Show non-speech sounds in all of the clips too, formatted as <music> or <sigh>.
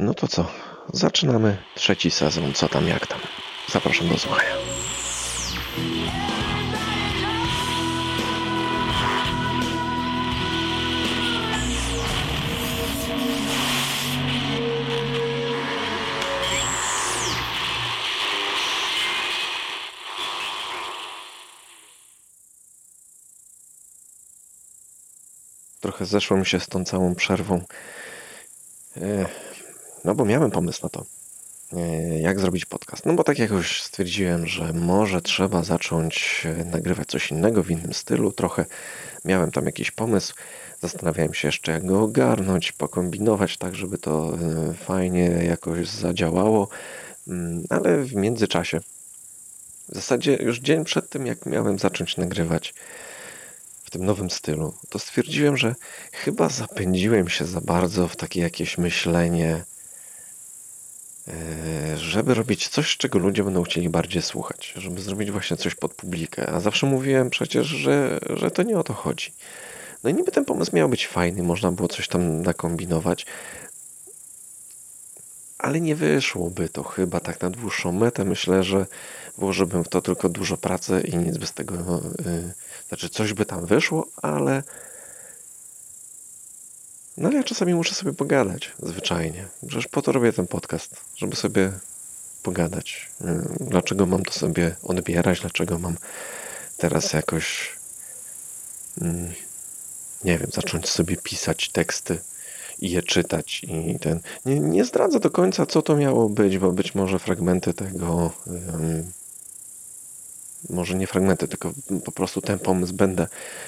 No to co? Zaczynamy trzeci sezon. Co tam, jak tam? Zapraszam do słuchania. Trochę zeszło mi się z tą całą przerwą. E, no bo miałem pomysł na to, e, jak zrobić podcast. No bo tak jakoś stwierdziłem, że może trzeba zacząć e, nagrywać coś innego w innym stylu. Trochę miałem tam jakiś pomysł. Zastanawiałem się jeszcze, jak go ogarnąć, pokombinować tak, żeby to fajnie jakoś zadziałało. Mm, ale w międzyczasie, w zasadzie już dzień przed tym, jak miałem zacząć nagrywać, w tym nowym stylu, to stwierdziłem, że chyba zapędziłem się za bardzo w takie jakieś myślenie, e, żeby robić coś, czego ludzie będą chcieli bardziej słuchać, żeby zrobić właśnie coś pod publikę. A zawsze mówiłem przecież, że, że to nie o to chodzi. No i niby ten pomysł miał być fajny, można było coś tam nakombinować, ale nie wyszłoby to chyba tak na dłuższą metę. Myślę, że włożyłbym w to tylko dużo pracy i nic by z tego, yy, znaczy coś by tam wyszło, ale no ja czasami muszę sobie pogadać, zwyczajnie. Przecież po to robię ten podcast, żeby sobie pogadać. Yy, dlaczego mam to sobie odbierać, dlaczego mam teraz jakoś yy, nie wiem, zacząć sobie pisać teksty i je czytać. I ten. Nie, nie zdradzę do końca, co to miało być, bo być może fragmenty tego. Um, może nie fragmenty, tylko po prostu ten pomysł będę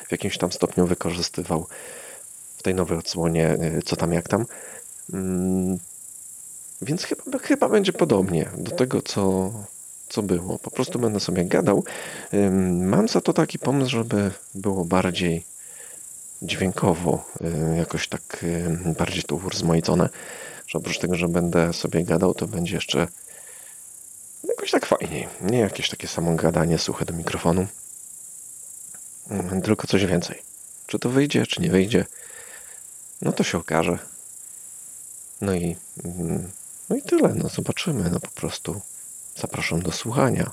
w jakimś tam stopniu wykorzystywał tej nowej odsłonie, y, co tam, jak tam. Um, więc chyba, chyba będzie podobnie do tego, co, co było. Po prostu będę sobie gadał. Mam za to taki pomysł, żeby było bardziej dźwiękowo y, jakoś tak y, bardziej to urozmaicone, że oprócz tego, że będę sobie gadał, to będzie jeszcze jakoś tak fajniej. Nie jakieś takie samo gadanie suche do mikrofonu, mm, tylko coś więcej. Czy to wyjdzie, czy nie wyjdzie, no to się okaże. No i, mm, no i tyle. No zobaczymy. No po prostu zapraszam do słuchania.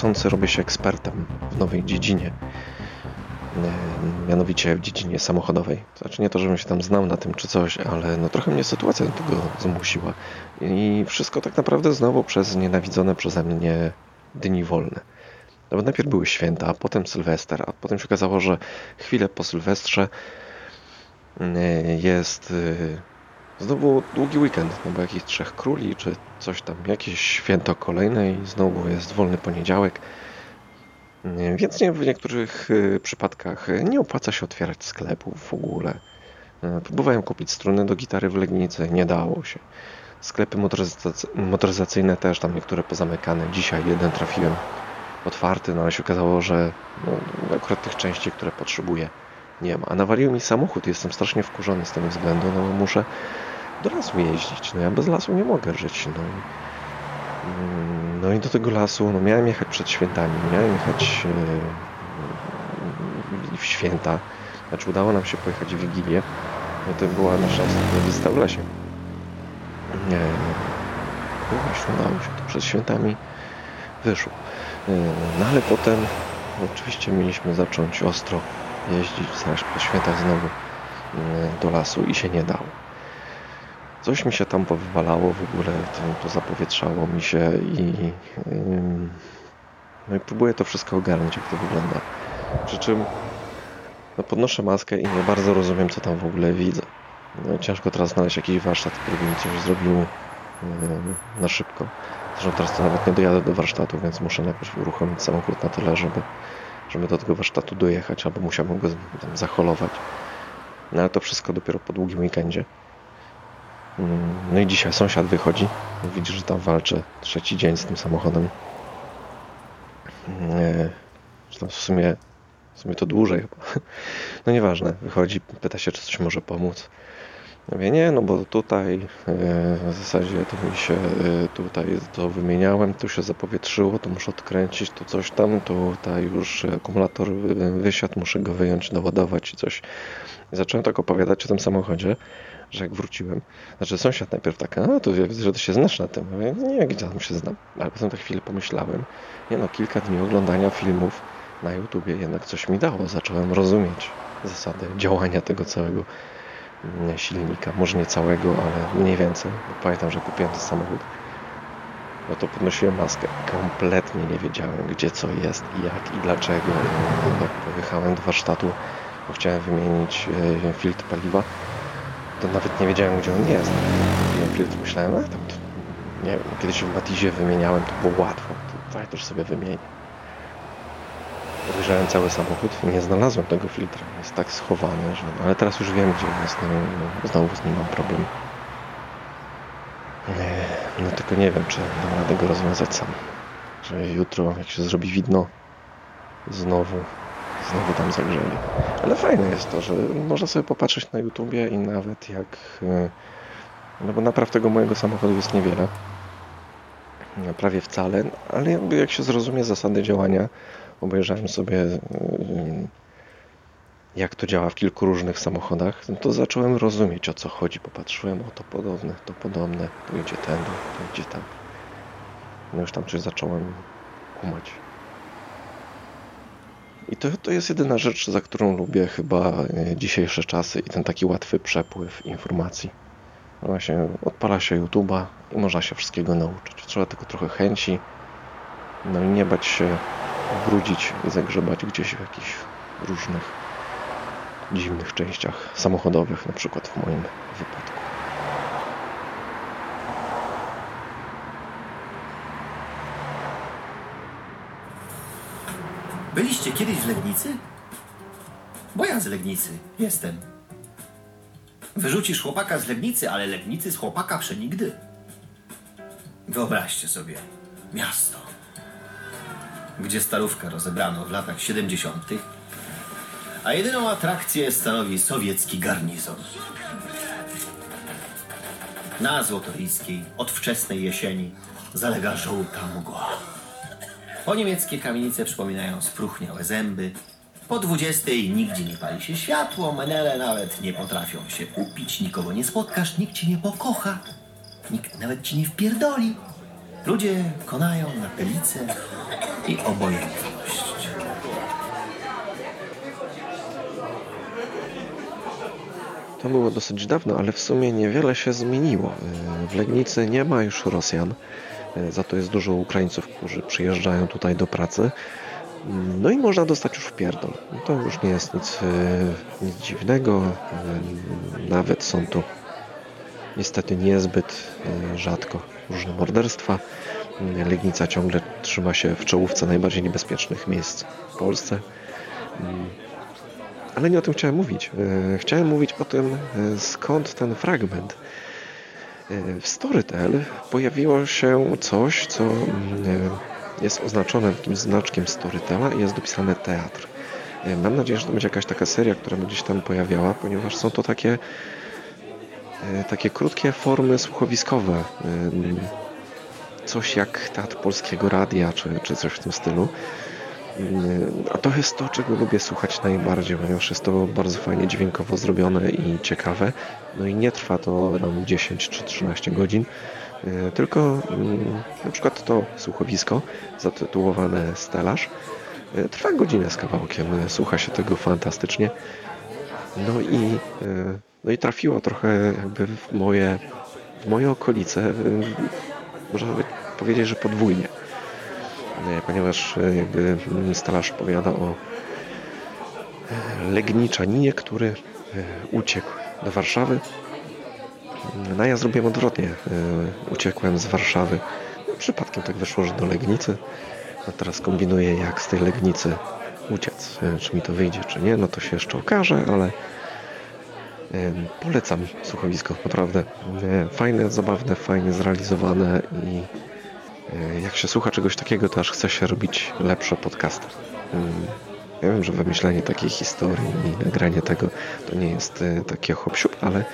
Niechcący robię się ekspertem w nowej dziedzinie. E, mianowicie w dziedzinie samochodowej. Znaczy nie to, żebym się tam znał na tym czy coś, ale no trochę mnie sytuacja do tego zmusiła. I wszystko tak naprawdę znowu przez nienawidzone przeze mnie dni wolne. No bo najpierw były święta, a potem Sylwester, a potem się okazało, że chwilę po Sylwestrze e, jest e, Znowu długi weekend, no bo jakichś trzech króli, czy coś tam, jakieś święto kolejne i znowu jest wolny poniedziałek. Więc nie, w niektórych y, przypadkach nie opłaca się otwierać sklepów w ogóle. Y, próbowałem kupić struny do gitary w Legnicy, nie dało się. Sklepy motoryzacyjne też, tam niektóre pozamykane. Dzisiaj jeden trafiłem otwarty, no ale się okazało, że no, akurat tych części, które potrzebuję, nie ma. A nawalił mi samochód, jestem strasznie wkurzony z tego względu, no bo muszę do lasu jeździć. No ja bez lasu nie mogę żyć. No i, mm, no i do tego lasu no miałem jechać przed świętami, miałem jechać yy, w święta. Znaczy udało nam się pojechać w Wigilię. No to była nasza ostatnia wizyta w lesie. Nie, no właśnie udało się. To przed świętami wyszło. Yy, no ale potem oczywiście mieliśmy zacząć ostro jeździć zaraz po świętach znowu yy, do lasu i się nie dało. Coś mi się tam powywalało w ogóle, to, zapowietrzało mi się i, no i próbuję to wszystko ogarnąć, jak to wygląda. Przy czym no podnoszę maskę i nie bardzo rozumiem, co tam w ogóle widzę. No, ciężko teraz znaleźć jakiś warsztat, który by mi coś zrobił na szybko. Zresztą teraz to nawet nie dojadę do warsztatu, więc muszę najpierw uruchomić samochód na tyle, żeby, żeby do tego warsztatu dojechać, albo musiałbym go tam zaholować. No ale to wszystko dopiero po długim weekendzie. Mm, no i dzisiaj sąsiad wychodzi, widzi, że tam walczę trzeci dzień z tym samochodem. Że tam w sumie, w sumie to dłużej chyba. <laughs> No nieważne, wychodzi, pyta się, czy coś może pomóc. Ja mówię, nie, no bo tutaj e, w zasadzie to mi się e, tutaj to wymieniałem, tu się zapowietrzyło, to muszę odkręcić, tu coś tam, tutaj już akumulator wysiadł, muszę go wyjąć, doładować i coś. I zacząłem tak opowiadać o tym samochodzie, że jak wróciłem, znaczy sąsiad najpierw tak, a to widzę, że ty się znasz na tym. Mówię, nie, gdzie tam się znam. Ale potem tak chwilę pomyślałem, nie no, kilka dni oglądania filmów na YouTubie jednak coś mi dało. Zacząłem rozumieć zasady działania tego całego silnika, może nie całego, ale mniej więcej. Pamiętam, że kupiłem ten samochód. No to podnosiłem maskę. Kompletnie nie wiedziałem, gdzie co jest jak i dlaczego. Jak pojechałem do warsztatu, bo chciałem wymienić e, filtr paliwa, to nawet nie wiedziałem, gdzie on jest. I filtr myślałem, a tam, nie wiem, kiedyś w Matizie wymieniałem, to było łatwo. To też sobie wymienię. Podejrzałem cały samochód i nie znalazłem tego filtra. Jest tak schowany, że... Ale teraz już wiem, gdzie jest. No, no, znowu z nim mam problem. No tylko nie wiem, czy dam radę go rozwiązać sam. Że jutro, jak się zrobi widno, znowu, znowu tam zagrzeli. Ale fajne jest to, że można sobie popatrzeć na YouTubie i nawet jak... E, no bo napraw tego mojego samochodu jest niewiele. Prawie wcale, ale jak się zrozumie zasady działania, obejrzałem sobie mm, jak to działa w kilku różnych samochodach, no to zacząłem rozumieć o co chodzi. Popatrzyłem, o to podobne, to podobne, tu idzie ten, tu idzie tam. No już tam coś zacząłem kumać. I to, to jest jedyna rzecz, za którą lubię chyba e, dzisiejsze czasy i ten taki łatwy przepływ informacji. Właśnie odpala się YouTube'a i można się wszystkiego nauczyć. Trzeba tylko trochę chęci, no i nie bać się brudzić i zagrzebać gdzieś w jakichś różnych dziwnych częściach samochodowych, na przykład w moim wypadku. Byliście kiedyś w Legnicy? Bo ja z Legnicy jestem. Wyrzucisz chłopaka z Legnicy, ale Legnicy z chłopaka przenigdy. Wyobraźcie sobie miasto, gdzie starówkę rozebrano w latach 70., a jedyną atrakcję stanowi sowiecki garnizon. Na Złotoryjskiej od wczesnej jesieni zalega żółta mgła. Po niemieckie kamienice przypominają spruchniałe zęby. Po dwudziestej nigdzie nie pali się światło, menele nawet nie potrafią się upić, nikogo nie spotkasz, nikt cię nie pokocha, nikt nawet ci nie wpierdoli. Ludzie konają na pelicę i obojętność. To było dosyć dawno, ale w sumie niewiele się zmieniło. W Legnicy nie ma już Rosjan, za to jest dużo Ukraińców, którzy przyjeżdżają tutaj do pracy. No i można dostać już w pierdol. To już nie jest nic, nic dziwnego. Nawet są tu niestety niezbyt rzadko różne morderstwa. Legnica ciągle trzyma się w czołówce najbardziej niebezpiecznych miejsc w Polsce. Ale nie o tym chciałem mówić. Chciałem mówić o tym, skąd ten fragment. W Storytel pojawiło się coś, co jest oznaczone takim znaczkiem Storytela i jest dopisane teatr. Mam nadzieję, że to będzie jakaś taka seria, która będzie się tam pojawiała, ponieważ są to takie takie krótkie formy słuchowiskowe coś jak teatr polskiego radia, czy, czy coś w tym stylu. A to jest to, czego lubię słuchać najbardziej, ponieważ jest to bardzo fajnie dźwiękowo zrobione i ciekawe. No i nie trwa to nam 10 czy 13 godzin, tylko na przykład to słuchowisko zatytułowane Stelaż trwa godzinę z kawałkiem. Słucha się tego fantastycznie. No i, no i trafiło trochę jakby w moje, w moje okolice można powiedzieć, że podwójnie. Ponieważ e, jakby Stalasz opowiada o e, Legniczaninie, który e, uciekł do Warszawy. No ja zrobiłem odwrotnie. Uciekłem z Warszawy. Przypadkiem tak wyszło, że do Legnicy. A teraz kombinuję, jak z tej Legnicy uciec. Czy mi to wyjdzie, czy nie, no to się jeszcze okaże, ale Polecam słuchowisko, naprawdę. Yy, Fajne, zabawne, fajnie zrealizowane i yy, jak się słucha czegoś takiego, to aż chce się robić lepsze podcasty. Ja wiem, że wymyślenie takiej historii i nagranie tego to nie jest yy, takie hop ale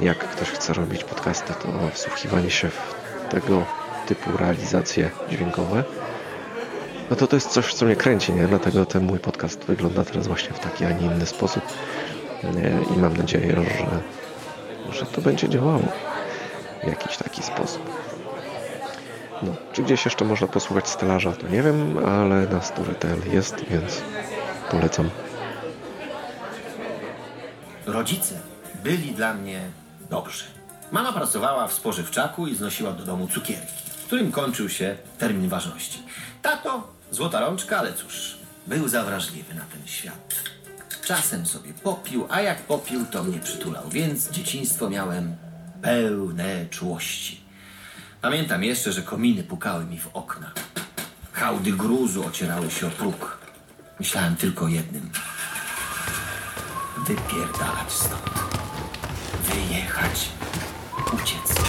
jak ktoś chce robić podcasty, to wsłuchiwanie się w tego typu realizacje dźwiękowe no to to jest coś, co mnie kręci, nie? Dlatego ten mój podcast wygląda teraz właśnie w taki, a nie inny sposób. Nie? I mam nadzieję, że, że to będzie działało w jakiś taki sposób. No, czy gdzieś jeszcze można posłuchać stelaża, to nie wiem, ale na Storytel jest, więc polecam. Rodzice byli dla mnie dobrzy. Mama pracowała w spożywczaku i znosiła do domu cukierki, którym kończył się termin ważności. Tato, złota rączka, ale cóż, był zawrażliwy na ten świat. Czasem sobie popił, a jak popił, to mnie przytulał, więc dzieciństwo miałem pełne czułości. Pamiętam jeszcze, że kominy pukały mi w okna. Hałdy gruzu ocierały się o próg. Myślałem tylko o jednym. Wypierdalać stąd. Wyjechać. Uciec.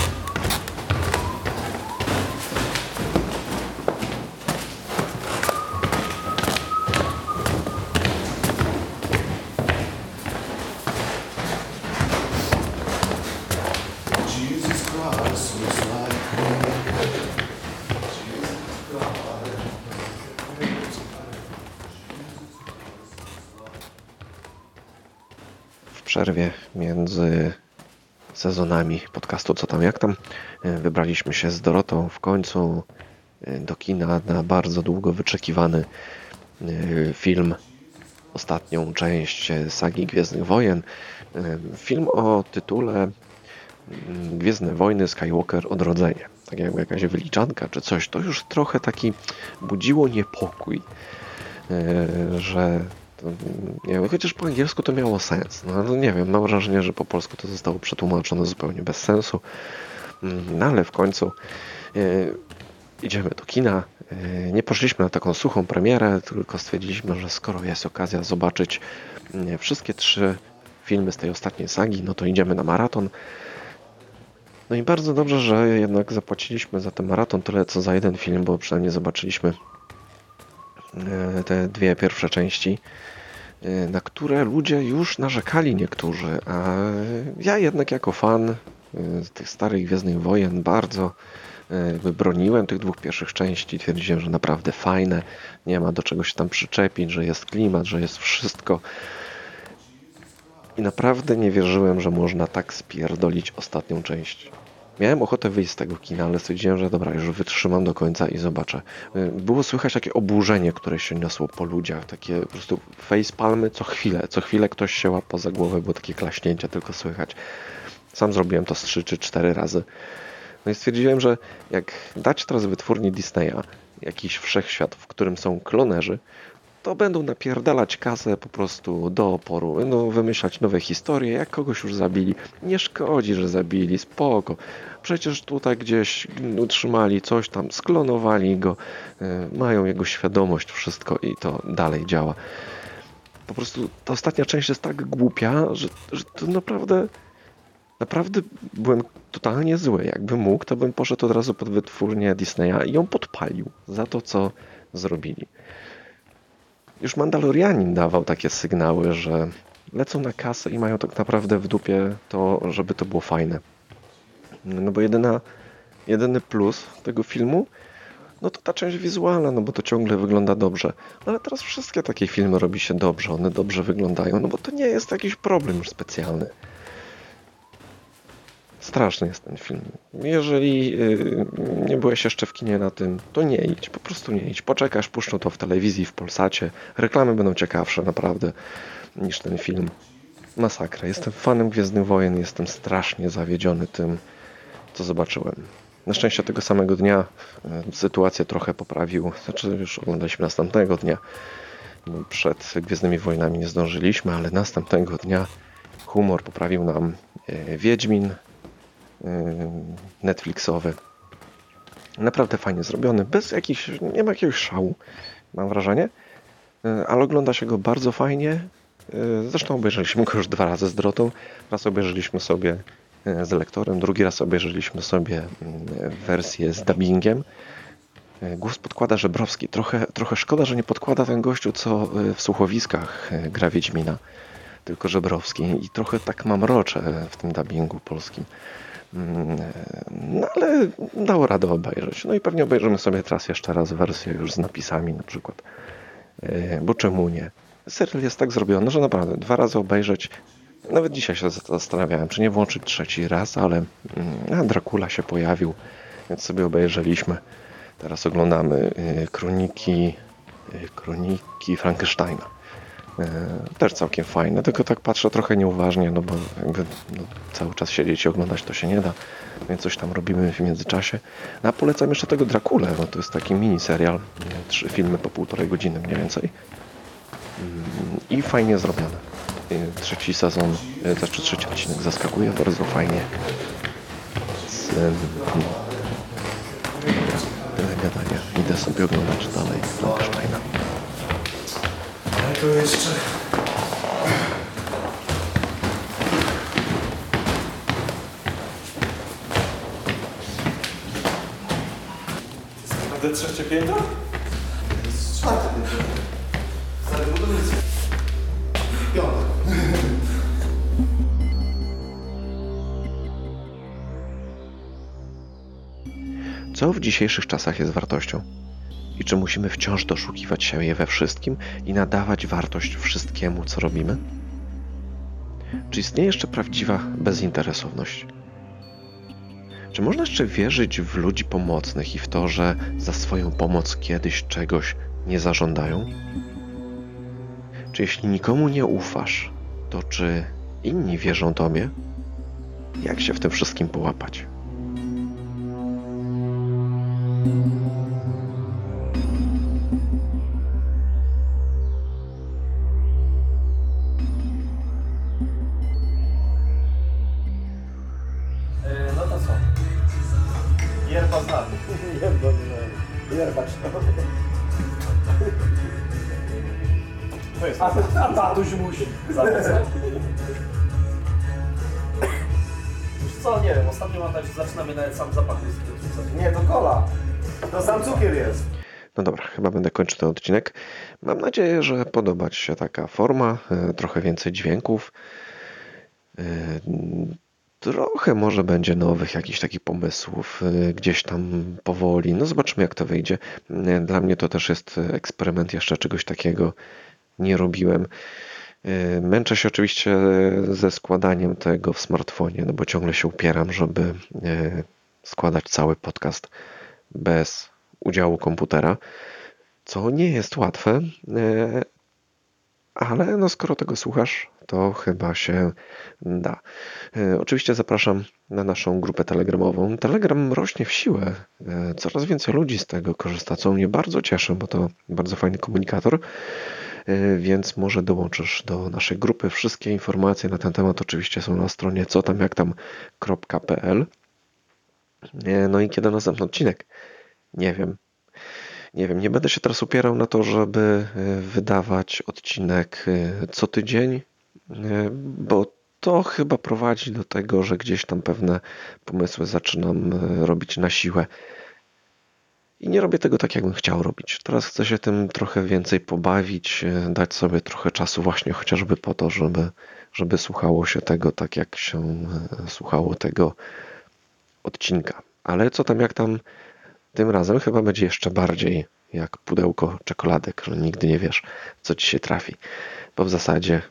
Przerwie między sezonami podcastu Co tam jak tam e, wybraliśmy się z Dorotą w końcu e, do kina na bardzo długo wyczekiwany e, film, ostatnią część sagi Gwiezdnych Wojen. Film o tytule mm, Gwiezdne Wojny Skywalker Odrodzenie. Tak jakby jakaś wyliczanka czy coś. To już trochę taki budziło niepokój że nie wiem, chociaż po angielsku to miało sens. No, no nie wiem, mam wrażenie, że po polsku to zostało przetłumaczone zupełnie bez sensu. Mm, No ale w końcu e, idziemy do kina. E, nie poszliśmy na taką suchą premierę, tylko stwierdziliśmy, że skoro jest okazja zobaczyć mm, wszystkie trzy filmy z tej ostatniej sagi, no to idziemy na maraton. No i bardzo dobrze, że jednak zapłaciliśmy za ten maraton tyle co za jeden film, bo przynajmniej zobaczyliśmy te dwie pierwsze części, e, na które ludzie już narzekali niektórzy, a ja jednak jako fan e, tych starych Gwiezdnych Wojen bardzo e, broniłem tych dwóch pierwszych części, twierdziłem, że naprawdę fajne, nie ma do czego się tam przyczepić, że jest klimat, że jest wszystko. I naprawdę nie wierzyłem, że można tak spierdolić ostatnią część. Miałem ochotę wyjść z tego kina, ale stwierdziłem, że dobra, już wytrzymam do końca i zobaczę. Y, Było słychać takie oburzenie, które się niosło po ludziach, takie po prostu facepalmy co chwilę. Co chwilę ktoś się łapał za głowę, było takie klaśnięcia tylko słychać. Sam zrobiłem to z 3 czy 4 razy. No i stwierdziłem, że jak dać teraz wytwórni Disneya jakiś wszechświat, w którym są klonerzy, to będą napierdalać kasę po prostu do oporu. Będą wymyślać nowe historie, jak kogoś już zabili. Nie szkodzi, że zabili, spoko. Przecież tutaj gdzieś utrzymali coś tam, sklonowali go, y, mają jego świadomość, wszystko i to dalej działa. Po prostu ta ostatnia część jest tak głupia, że, że to naprawdę naprawdę byłem totalnie zły. Jakbym mógł, to bym poszedł od razu pod wytwórnię Disneya i ją podpalił za to, co zrobili. Już Mandalorianin dawał takie sygnały, że lecą na kasę i mają tak naprawdę w dupie to, żeby to było fajne. No bo jedyna, jedyny plus tego filmu, no to ta część wizualna, no bo to ciągle wygląda dobrze. No ale teraz wszystkie takie filmy robi się dobrze, one dobrze wyglądają, no bo to nie jest jakiś problem już specjalny. Straszny jest ten film. Jeżeli yy, nie byłeś jeszcze w kinie na tym, to nie idź, po prostu nie idź. Poczekasz, puszczą to w telewizji, w Polsacie. Reklamy będą ciekawsze naprawdę niż ten film. Masakra. Jestem fanem Gwiezdnych Wojen, jestem strasznie zawiedziony tym, co zobaczyłem. Na szczęście tego samego dnia e, sytuację trochę poprawił, znaczy już oglądaliśmy następnego dnia, bo przed Gwiezdnymi Wojnami nie zdążyliśmy, ale następnego dnia humor poprawił nam e, Wiedźmin Netflixowy. Naprawdę fajnie zrobiony, bez jakichś, nie ma jakiegoś szału, mam wrażenie, E, ale ogląda się go bardzo fajnie E, Zresztą obejrzeliśmy go już dwa razy z Drotą. Raz obejrzeliśmy sobie z lektorem, drugi raz obejrzeliśmy sobie mm, wersję z dubbingiem. Głos podkłada Żebrowski. Trochę, trochę szkoda, że nie podkłada ten gościu, co w słuchowiskach gra Wiedźmina, tylko Żebrowski. I trochę tak mam rocze w tym dubbingu polskim. Mm, e, No ale dało radę obejrzeć. No i pewnie obejrzymy sobie teraz jeszcze raz wersję już z napisami na przykład. E, Bo czemu nie? Serial jest tak zrobiony, że naprawdę dwa razy obejrzeć. Nawet dzisiaj się zastanawiałem, czy nie włączyć trzeci raz, ale mm, a Dracula się pojawił, więc sobie obejrzeliśmy. Teraz oglądamy y, kroniki, kroniki Frankensteina. E, Też całkiem fajne, tylko tak patrzę trochę nieuważnie, no bo jakby no, cały czas siedzieć i oglądać to się nie da, więc coś tam robimy w międzyczasie. No, a polecam jeszcze tego Drakulę, bo to jest taki mini serial, nie, trzy filmy po półtorej godziny mniej więcej. Mm, I fajnie zrobione. Trzeci sezon, znaczy trzeci odcinek zaskakuje bardzo fajnie. Z, ym, Tyle gadania. Idę sobie oglądać dalej Frankensteina. Ale to jeszcze... Naprawdę trzecie piętro? To jest czwarte piętro. Stary budowiec. Piąte. Co w dzisiejszych czasach jest wartością? I czy musimy wciąż doszukiwać się jej we wszystkim i nadawać wartość wszystkiemu, co robimy? Czy istnieje jeszcze prawdziwa bezinteresowność? Czy można jeszcze wierzyć w ludzi pomocnych i w to, że za swoją pomoc kiedyś czegoś nie zażądają? Czy jeśli nikomu nie ufasz, to czy inni wierzą Tobie? Jak się w tym wszystkim połapać? A, a tatuś musi. Już co, nie wiem, ostatnio mam tak, że zaczynamy nawet sam zapach whisky Nie, to kola. To sam cukier jest. No dobra, chyba będę kończył ten odcinek. Mam nadzieję, że podoba Ci się taka forma, e, trochę więcej dźwięków. E, Trochę może będzie nowych jakichś takich pomysłów, e, gdzieś tam powoli. No zobaczymy, jak to wyjdzie. Dla mnie to też jest eksperyment, jeszcze czegoś takiego nie robiłem. E, Męczę się oczywiście ze składaniem tego w smartfonie, no bo ciągle się upieram, żeby e, składać cały podcast bez udziału komputera, co nie jest łatwe, e, ale no skoro tego słuchasz, to chyba się da. Oczywiście zapraszam na naszą grupę telegramową. Telegram rośnie w siłę. Coraz więcej ludzi z tego korzysta, co mnie bardzo cieszy, bo to bardzo fajny komunikator. E, Więc może dołączysz do naszej grupy. Wszystkie informacje na ten temat oczywiście są na stronie co tam jak tam.pl. E, No i kiedy następny odcinek? Nie wiem. Nie wiem, nie będę się teraz upierał na to, żeby e, wydawać odcinek co tydzień, bo to chyba prowadzi do tego, że gdzieś tam pewne pomysły zaczynam robić na siłę. I nie robię tego tak, jakbym chciał robić. Teraz chcę się tym trochę więcej pobawić, e, dać sobie trochę czasu właśnie chociażby po to, żeby, żeby słuchało się tego tak, jak się e, słuchało tego odcinka. Ale co tam, jak tam, tym razem chyba będzie jeszcze bardziej jak pudełko czekoladek, że nigdy nie wiesz, co ci się trafi. Bo w zasadzie,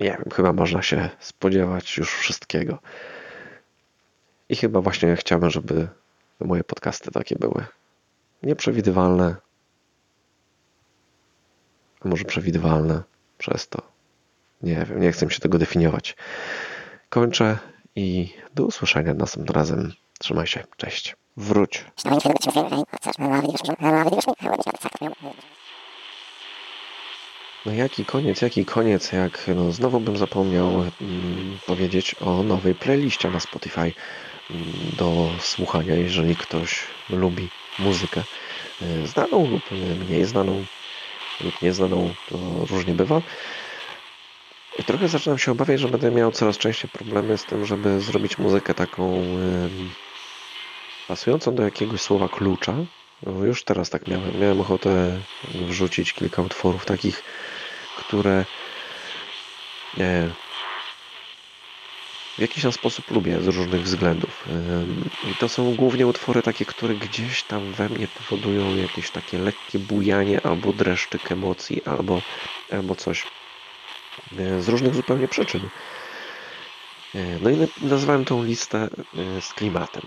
nie wiem, chyba można się spodziewać już wszystkiego. I chyba właśnie chciałbym, żeby moje podcasty takie były nieprzewidywalne, a może przewidywalne przez to. Nie wiem, nie chcę się tego definiować. Kończę i do usłyszenia następnym razem. Trzymaj się, cześć. Wróć. No jaki koniec, jaki koniec, jak no, znowu bym zapomniał mm, powiedzieć o nowej playliście na Spotify do słuchania, jeżeli ktoś lubi muzykę y, znaną lub mniej znaną lub nieznaną, to różnie bywa. Trochę zaczynam się obawiać, że będę miał coraz częściej problemy z tym, żeby zrobić muzykę taką pasującą do jakiegoś słowa klucza. No, już teraz tak miałem. Miałem ochotę wrzucić kilka utworów takich, które e, w jakiś tam sposób lubię z różnych względów. I to są głównie utwory takie, które gdzieś tam we mnie powodują jakieś takie lekkie bujanie albo dreszczyk emocji, albo, albo coś e, z różnych zupełnie przyczyn. E, No i na- nazwałem tą listę e, z klimatem.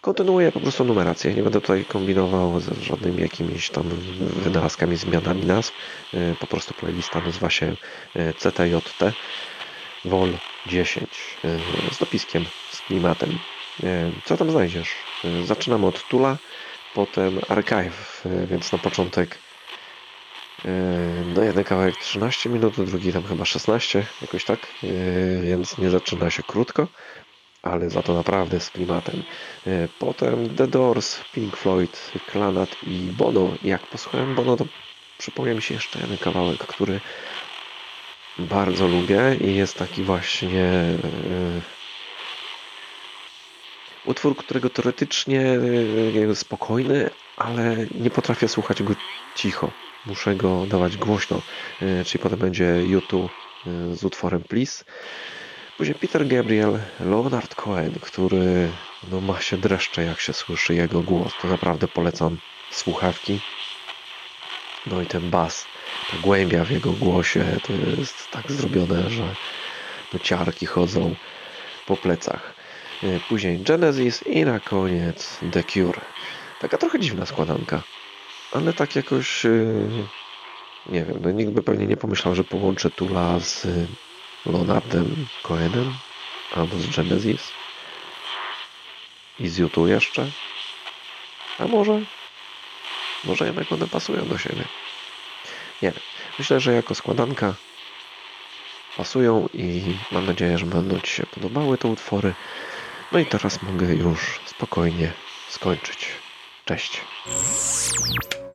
Kontynuuję po prostu numerację. Nie będę tutaj kombinował z żadnymi jakimiś tam wynalazkami, zmianami nazw. Po prostu playlista nazywa się CTJT. Vol 10 e, z dopiskiem, z klimatem. E, Co tam znajdziesz? E, Zaczynam od Tula, potem Archive, więc na początek no jeden kawałek 13 minut, drugi tam chyba 16, jakoś tak, więc nie zaczyna się krótko, ale za to naprawdę z klimatem. Potem The Doors, Pink Floyd, Klanat i Bono. Jak posłuchałem Bono, to przypomniał mi się jeszcze jeden kawałek, który bardzo lubię i jest taki właśnie e, utwór, którego teoretycznie e, spokojny, ale nie potrafię słuchać go cicho. Muszę go dawać głośno. E, Czyli potem będzie YouTube z utworem Please. Później Peter Gabriel, Leonard Cohen, który no, ma się dreszcze jak się słyszy jego głos. To naprawdę polecam słuchawki. No i ten bas, ta głębia w jego głosie to jest tak zrobione, że no ciarki chodzą po plecach. E, Później Genesis i na koniec The Cure. Taka trochę dziwna składanka, ale tak jakoś e, nie wiem, no nikt by pewnie nie pomyślał, że połączę Tula z Leonardem Cohenem albo z Genesis i z YouTube jeszcze. A może może jednak one pasują do siebie. Nie. Myślę, że jako składanka pasują i mam nadzieję, że będą Ci się podobały te utwory. No i teraz mogę już spokojnie skończyć. Cześć.